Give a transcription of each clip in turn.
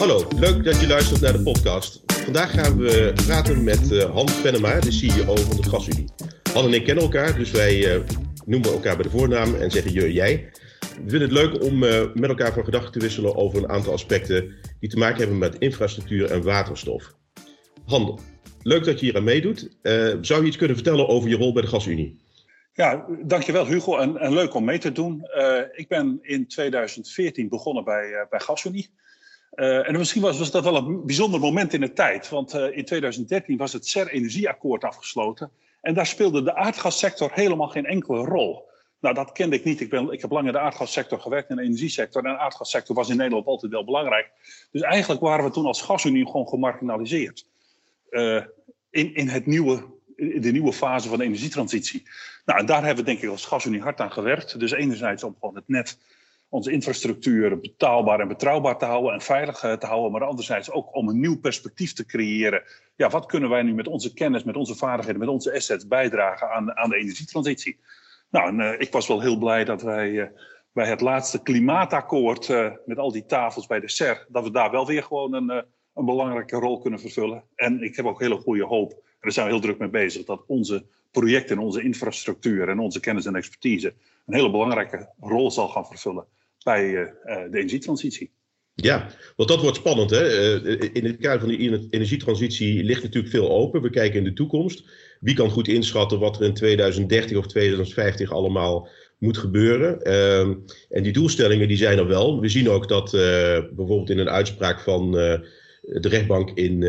Hallo, leuk dat je luistert naar de podcast. Vandaag gaan we praten met uh, Han Venema, de CEO van de Gasunie. Han en ik kennen elkaar, dus wij uh, noemen elkaar bij de voornaam en zeggen je jij. We vinden het leuk om uh, met elkaar van gedachten te wisselen over een aantal aspecten die te maken hebben met infrastructuur en waterstof. Han, leuk dat je hier aan meedoet. zou je iets kunnen vertellen over je rol bij de Gasunie? Ja, dankjewel Hugo en, en leuk om mee te doen. ik ben in 2014 begonnen bij, bij Gasunie. Uh, en misschien was, was, dat wel een bijzonder moment in de tijd. Want uh, in 2013 was het CER-energieakkoord afgesloten. En daar speelde de aardgassector helemaal geen enkele rol. Nou, dat kende ik niet. Ik, ben, ik heb lang in de aardgassector gewerkt, in de energiesector. En de aardgassector was in Nederland altijd wel belangrijk. Dus eigenlijk waren we toen als gasunie gewoon gemarginaliseerd. Uh, in, in, het nieuwe, in de nieuwe fase van de energietransitie. Nou, en daar hebben we denk ik als gasunie hard aan gewerkt. Dus enerzijds om gewoon het net onze infrastructuur betaalbaar en betrouwbaar te houden en veilig eh, te houden, maar anderzijds ook om een nieuw perspectief te creëren. Ja, wat kunnen wij nu met onze kennis, met onze vaardigheden, met onze assets bijdragen aan, aan de energietransitie? Nou, en, uh, ik was wel heel blij dat wij uh, bij het laatste klimaatakkoord met al die tafels bij de SER, dat we daar wel weer gewoon een, een belangrijke rol kunnen vervullen. En ik heb ook hele goede hoop, en daar zijn we heel druk mee bezig, dat onze projecten, onze infrastructuur en onze kennis en expertise een hele belangrijke rol zal gaan vervullen bij uh, de energietransitie. Ja, want dat wordt spannend. Hè? Uh, in het kader van die energietransitie ligt natuurlijk veel open. We kijken in de toekomst. Wie kan goed inschatten wat er in 2030 of 2050 allemaal moet gebeuren? Uh, en die doelstellingen die zijn er wel. We zien ook dat bijvoorbeeld in een uitspraak van de rechtbank in,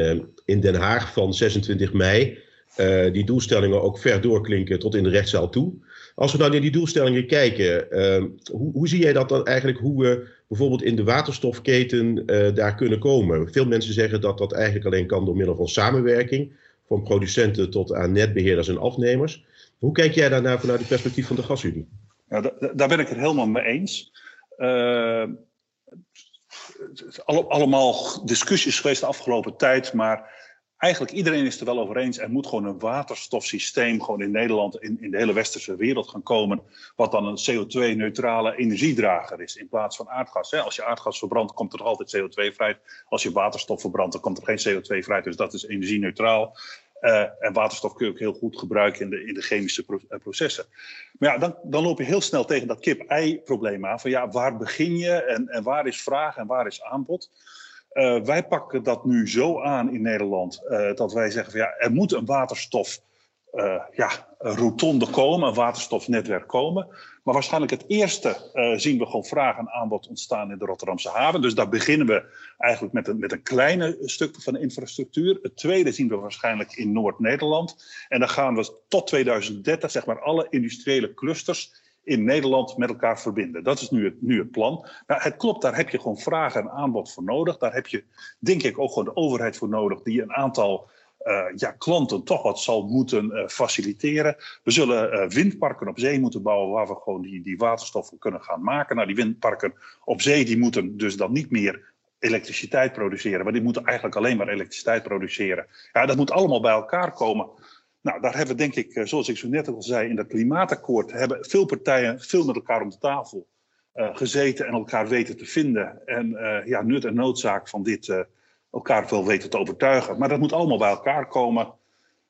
in Den Haag van 26 mei die doelstellingen ook ver doorklinken tot in de rechtszaal toe. Als we nou naar die doelstellingen kijken, uh, hoe, hoe, zie jij dat dan eigenlijk, hoe we bijvoorbeeld in de waterstofketen uh, daar kunnen komen? Veel mensen zeggen dat dat eigenlijk alleen kan door middel van samenwerking, van producenten tot aan netbeheerders en afnemers. Hoe kijk jij daarnaar vanuit het perspectief van de gasunie? Ja, daar ben ik het helemaal mee eens. Uh, allemaal discussies geweest de afgelopen tijd, maar eigenlijk iedereen is er wel over eens. Er moet gewoon een waterstofsysteem gewoon in Nederland, in, in de hele westerse wereld gaan komen. Wat dan een CO2-neutrale energiedrager is in plaats van aardgas. Als je aardgas verbrandt, komt er altijd CO2 vrij. Als je waterstof verbrandt, dan komt er geen CO2 vrij. Dus dat is energie-neutraal. Uh, en waterstof kun je ook heel goed gebruiken in de, in de chemische uh, processen. Maar ja, dan, dan loop je heel snel tegen dat kip-ei-probleem aan. Van ja, waar begin je en, en waar is vraag en waar is aanbod? Uh, wij pakken dat nu zo aan in Nederland uh, dat wij zeggen van ja, er moet een waterstof uh, ja, rotonde komen, een waterstofnetwerk komen. Maar waarschijnlijk het eerste zien we gewoon vraag en aanbod ontstaan in de Rotterdamse haven. Dus daar beginnen we eigenlijk met een, met een kleine stuk van de infrastructuur. Het tweede zien we waarschijnlijk in Noord-Nederland. En dan gaan we tot 2030 zeg maar alle industriële clusters in Nederland met elkaar verbinden. Dat is nu het, nu het plan. Nou, het klopt, daar heb je gewoon vraag en aanbod voor nodig. Daar heb je, denk ik, ook gewoon de overheid voor nodig, die een aantal uh, ja, klanten toch wat zal moeten uh, faciliteren. We zullen uh, windparken op zee moeten bouwen waar we gewoon die, die waterstoffen kunnen gaan maken. Nou, die windparken op zee die moeten dus dan niet meer elektriciteit produceren, maar die moeten eigenlijk alleen maar elektriciteit produceren. Ja, dat moet allemaal bij elkaar komen. Nou, daar hebben denk ik, eh, zoals ik zo net al zei, in dat klimaatakkoord hebben veel partijen veel met elkaar om de tafel uh, gezeten en elkaar weten te vinden. En uh, ja, nut en noodzaak van dit elkaar wel weten te overtuigen. Maar dat moet allemaal bij elkaar komen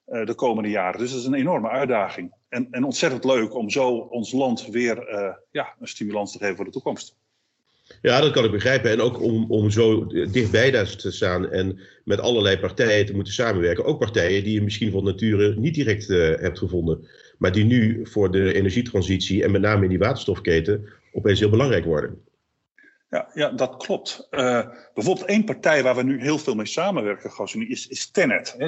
de komende jaren. Dus dat is een enorme uitdaging. En, en ontzettend leuk om zo ons land weer ja, een stimulans te geven voor de toekomst. Ja, dat kan ik begrijpen. En ook om, om zo dichtbij daar te staan en met allerlei partijen te moeten samenwerken. Ook partijen die je misschien van nature niet direct uh, hebt gevonden. Maar die nu voor de energietransitie en met name in die waterstofketen opeens heel belangrijk worden. Ja, ja dat klopt. Uh, bijvoorbeeld één partij waar we nu heel veel mee samenwerken, GasUnie, is, is.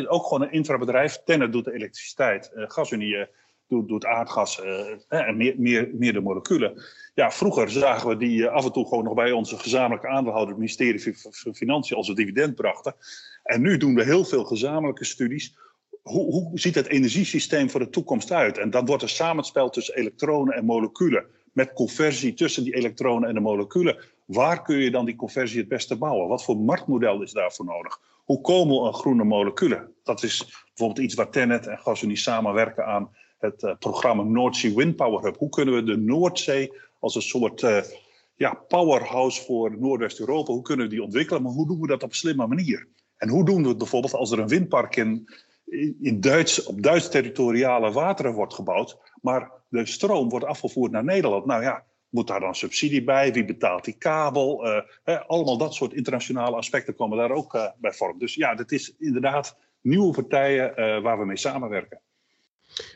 Ook gewoon een infrabedrijf. Tennet doet de elektriciteit. Uh, GasUnie doet, doet aardgas en meer, meer, meer de moleculen. Ja, vroeger zagen we die eh, af en toe gewoon nog bij onze gezamenlijke aandeelhouder, het ministerie van Financiën, als een dividend brachten. En nu doen we heel veel gezamenlijke studies. Hoe, hoe ziet het energiesysteem voor de toekomst uit? En dan wordt er samenspel tussen elektronen en moleculen. Met conversie tussen die elektronen en de moleculen. Waar kun je dan die conversie het beste bouwen? Wat voor marktmodel is daarvoor nodig? Hoe komen we aan groene moleculen? Dat is bijvoorbeeld iets waar Tennet en GasUnie samenwerken aan het uh, programma Noordzee Wind Power Hub. Hoe kunnen we de Noordzee als een soort uh, ja, powerhouse voor Noordwest-Europa. Hoe kunnen we die ontwikkelen? Maar hoe doen we dat op een slimme manier? En hoe doen we het bijvoorbeeld als er een windpark in, in Duits, op Duits territoriale wateren wordt gebouwd, maar de stroom wordt afgevoerd naar Nederland? Nou ja, moet daar dan subsidie bij? Wie betaalt die kabel? Hè, allemaal dat soort internationale aspecten komen daar ook bij vorm. Dus ja, dat is inderdaad nieuwe partijen waar we mee samenwerken.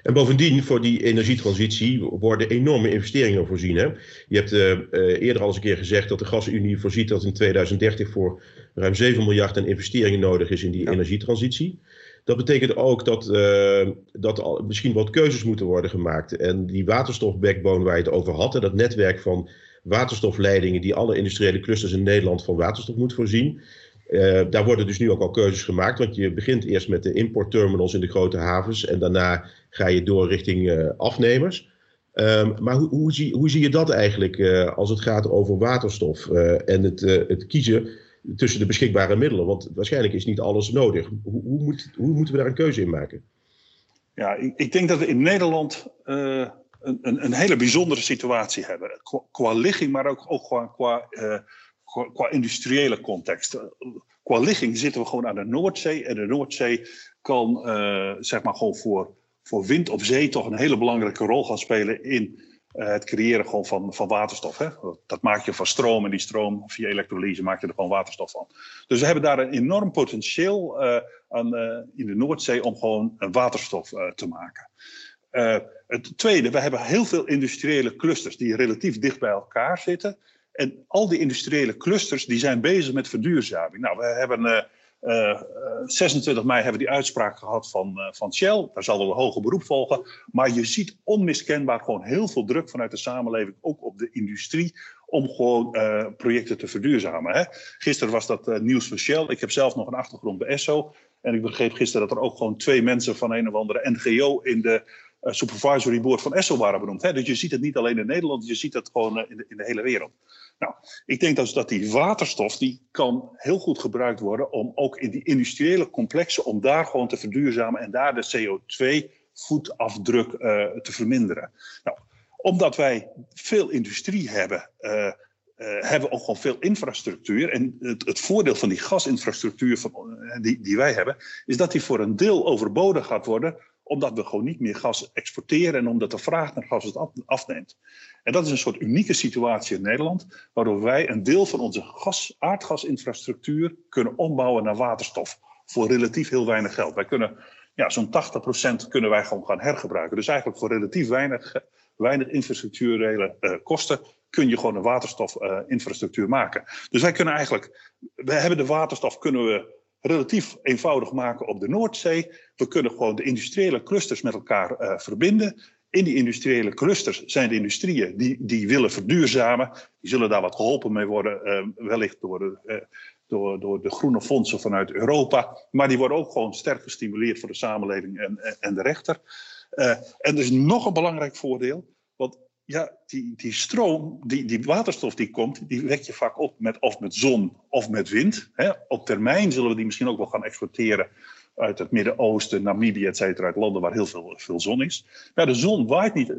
En bovendien, voor die energietransitie worden enorme investeringen voorzien. Hè? Je hebt uh, eerder al eens een keer gezegd dat de Gasunie voorziet dat in 2030 voor ruim 7 miljard aan investeringen nodig is in die ja. energietransitie. Dat betekent ook dat, uh, dat al misschien wat keuzes moeten worden gemaakt. En die waterstofbackbone waar je het over had, en dat netwerk van waterstofleidingen die alle industriële clusters in Nederland van waterstof moet voorzien. Uh, daar worden dus nu ook al keuzes gemaakt. Want je begint eerst met de importterminals in de grote havens. En daarna ga je door richting uh, afnemers. Um, maar hoe, hoe, zie, hoe, zie, je dat eigenlijk uh, als het gaat over waterstof en het, het, kiezen tussen de beschikbare middelen? Want waarschijnlijk is niet alles nodig. Hoe, hoe, moet, moeten we daar een keuze in maken? Ja, ik, ik denk dat we in Nederland een, een, een, hele bijzondere situatie hebben. Qua, ligging, maar ook, ook qua, qua qua industriële context. Qua ligging zitten we gewoon aan de Noordzee. En de Noordzee kan zeg maar gewoon voor, voor wind op zee toch een hele belangrijke rol gaan spelen in uh, het creëren gewoon van, van waterstof. Hè? Dat maak je van stroom en die stroom via elektrolyse maak je er gewoon waterstof van. Dus we hebben daar een enorm potentieel uh, aan, in de Noordzee om gewoon waterstof te maken. het tweede, we hebben heel veel industriële clusters die relatief dicht bij elkaar zitten. En al die industriële clusters die zijn bezig met verduurzaming. Nou, we hebben uh, uh, 26 mei hebben we die uitspraak gehad van, uh, van Shell. Daar zal wel een hoger beroep volgen. Maar je ziet onmiskenbaar gewoon heel veel druk vanuit de samenleving, ook op de industrie, om gewoon projecten te verduurzamen. Hè? Gisteren was dat nieuws van Shell. Ik heb zelf nog een achtergrond bij ESSO. En ik begreep gisteren dat er ook gewoon twee mensen van een of andere NGO in de supervisory board van ESSO waren benoemd. Hè? Dus je ziet het niet alleen in Nederland, je ziet het gewoon in in de hele wereld. Nou, ik denk dus dat die waterstof, die kan heel goed gebruikt worden om ook in die industriële complexen, om daar gewoon te verduurzamen en daar de CO2-voetafdruk uh, te verminderen. Nou, omdat wij veel industrie hebben, uh, uh, hebben we ook gewoon veel infrastructuur. En het, het voordeel van die gasinfrastructuur van, die, die wij hebben, is dat die voor een deel overbodig gaat worden omdat we gewoon niet meer gas exporteren en omdat de vraag naar gas het afneemt. En dat is een soort unieke situatie in Nederland, waardoor wij een deel van onze gas, aardgasinfrastructuur kunnen ombouwen naar waterstof. Voor relatief heel weinig geld. Wij kunnen ja, zo'n 80% kunnen wij gewoon gaan hergebruiken. Dus eigenlijk voor relatief weinig, weinig infrastructurele uh, kosten kun je gewoon een waterstofinfrastructuur maken. Dus wij kunnen eigenlijk, we hebben de waterstof kunnen we relatief eenvoudig maken op de Noordzee. We kunnen gewoon de industriële clusters met elkaar uh, verbinden. In die industriële clusters zijn de industrieën die, die willen verduurzamen. Die zullen daar wat geholpen mee worden, uh, wellicht door de, uh, door, door de groene fondsen vanuit Europa. Maar die worden ook gewoon sterk gestimuleerd voor de samenleving en, en de rechter. en er is nog een belangrijk voordeel. Want ja, die, die stroom, die, die waterstof die komt, die wek je vaak op met of met zon of met wind. Hè. Op termijn zullen we die misschien ook wel gaan exporteren uit het Midden-Oosten, Namibië, et cetera, uit landen waar heel veel, veel zon is. Maar de zon waait niet, uh,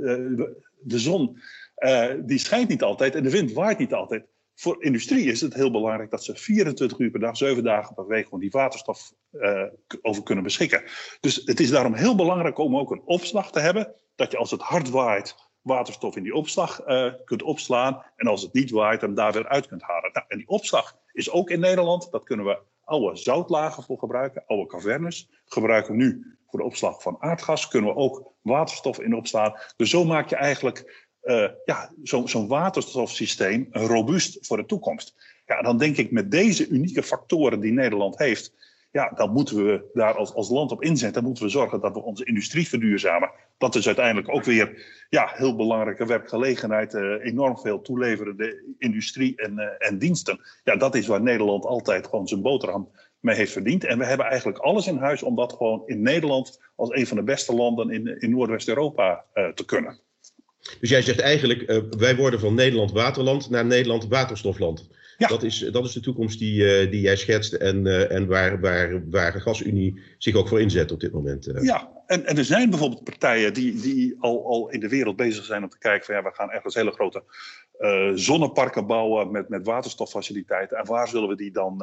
de zon uh, die schijnt niet altijd en de wind waait niet altijd. Voor industrie is het heel belangrijk dat ze 24 uur per dag, 7 dagen per week gewoon die waterstof uh, over kunnen beschikken. Dus het is daarom heel belangrijk om ook een opslag te hebben, dat je als het hard waait, waterstof in die opslag uh, kunt opslaan. En als het niet waait, hem daar weer uit kunt halen. Nou, en die opslag is ook in Nederland. Dat kunnen we oude zoutlagen voor gebruiken, oude cavernes. Gebruiken we nu voor de opslag van aardgas. Kunnen we ook waterstof in opslaan. Dus zo maak je eigenlijk uh, ja, zo'n zo waterstofsysteem robuust voor de toekomst. Ja, dan denk ik met deze unieke factoren die Nederland heeft ja, dan moeten we daar als, als land op inzetten. Dan moeten we zorgen dat we onze industrie verduurzamen. Dat is uiteindelijk ook weer ja, heel belangrijke werkgelegenheid. Uh, enorm veel toeleverende industrie en, uh, en diensten. Ja, dat is waar Nederland altijd gewoon zijn boterham mee heeft verdiend. En we hebben eigenlijk alles in huis om dat gewoon in Nederland als een van de beste landen in, in Noordwest-Europa uh, te kunnen. Dus jij zegt eigenlijk, wij worden van Nederland waterland naar Nederland waterstofland. Dat, is, dat is de toekomst die, die jij schetst en, en waar, waar, waar de GasUnie zich ook voor inzet op dit moment. Ja, en, en er zijn bijvoorbeeld partijen die, die al, al in de wereld bezig zijn om te kijken van ja, we gaan ergens hele grote zonneparken bouwen met, met waterstoffaciliteiten. En waar zullen we die dan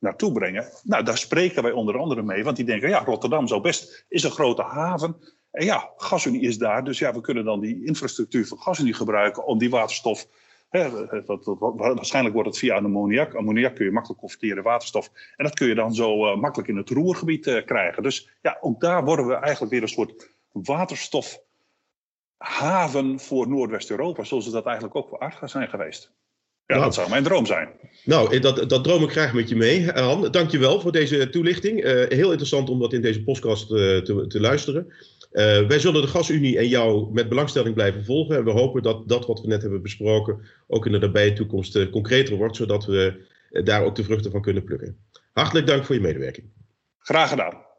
naartoe brengen. Nou, daar spreken wij onder andere mee, want die denken, ja, Rotterdam zo best is een grote haven. En ja, GasUnie is daar, dus ja, we kunnen dan die infrastructuur van GasUnie gebruiken om die waterstof. Waarschijnlijk wordt het via ammoniak. Ammoniak kun je makkelijk converteren in waterstof. En dat kun je dan zo uh, makkelijk in het roergebied uh, krijgen. Dus ja, ook daar worden we eigenlijk weer een soort waterstofhaven voor Noordwest-Europa. Zoals we dat eigenlijk ook voor aardgas zijn geweest. Ja, nou, dat zou mijn droom zijn. Nou, dat, dat droom ik graag met je mee, Han. Dank je wel voor deze toelichting. Uh, heel interessant om dat in deze podcast te, te, luisteren. Uh, wij zullen de Gasunie en jou met belangstelling blijven volgen. En we hopen dat dat wat we net hebben besproken ook in de nabije toekomst concreter wordt, zodat we daar ook de vruchten van kunnen plukken. Hartelijk dank voor je medewerking. Graag gedaan.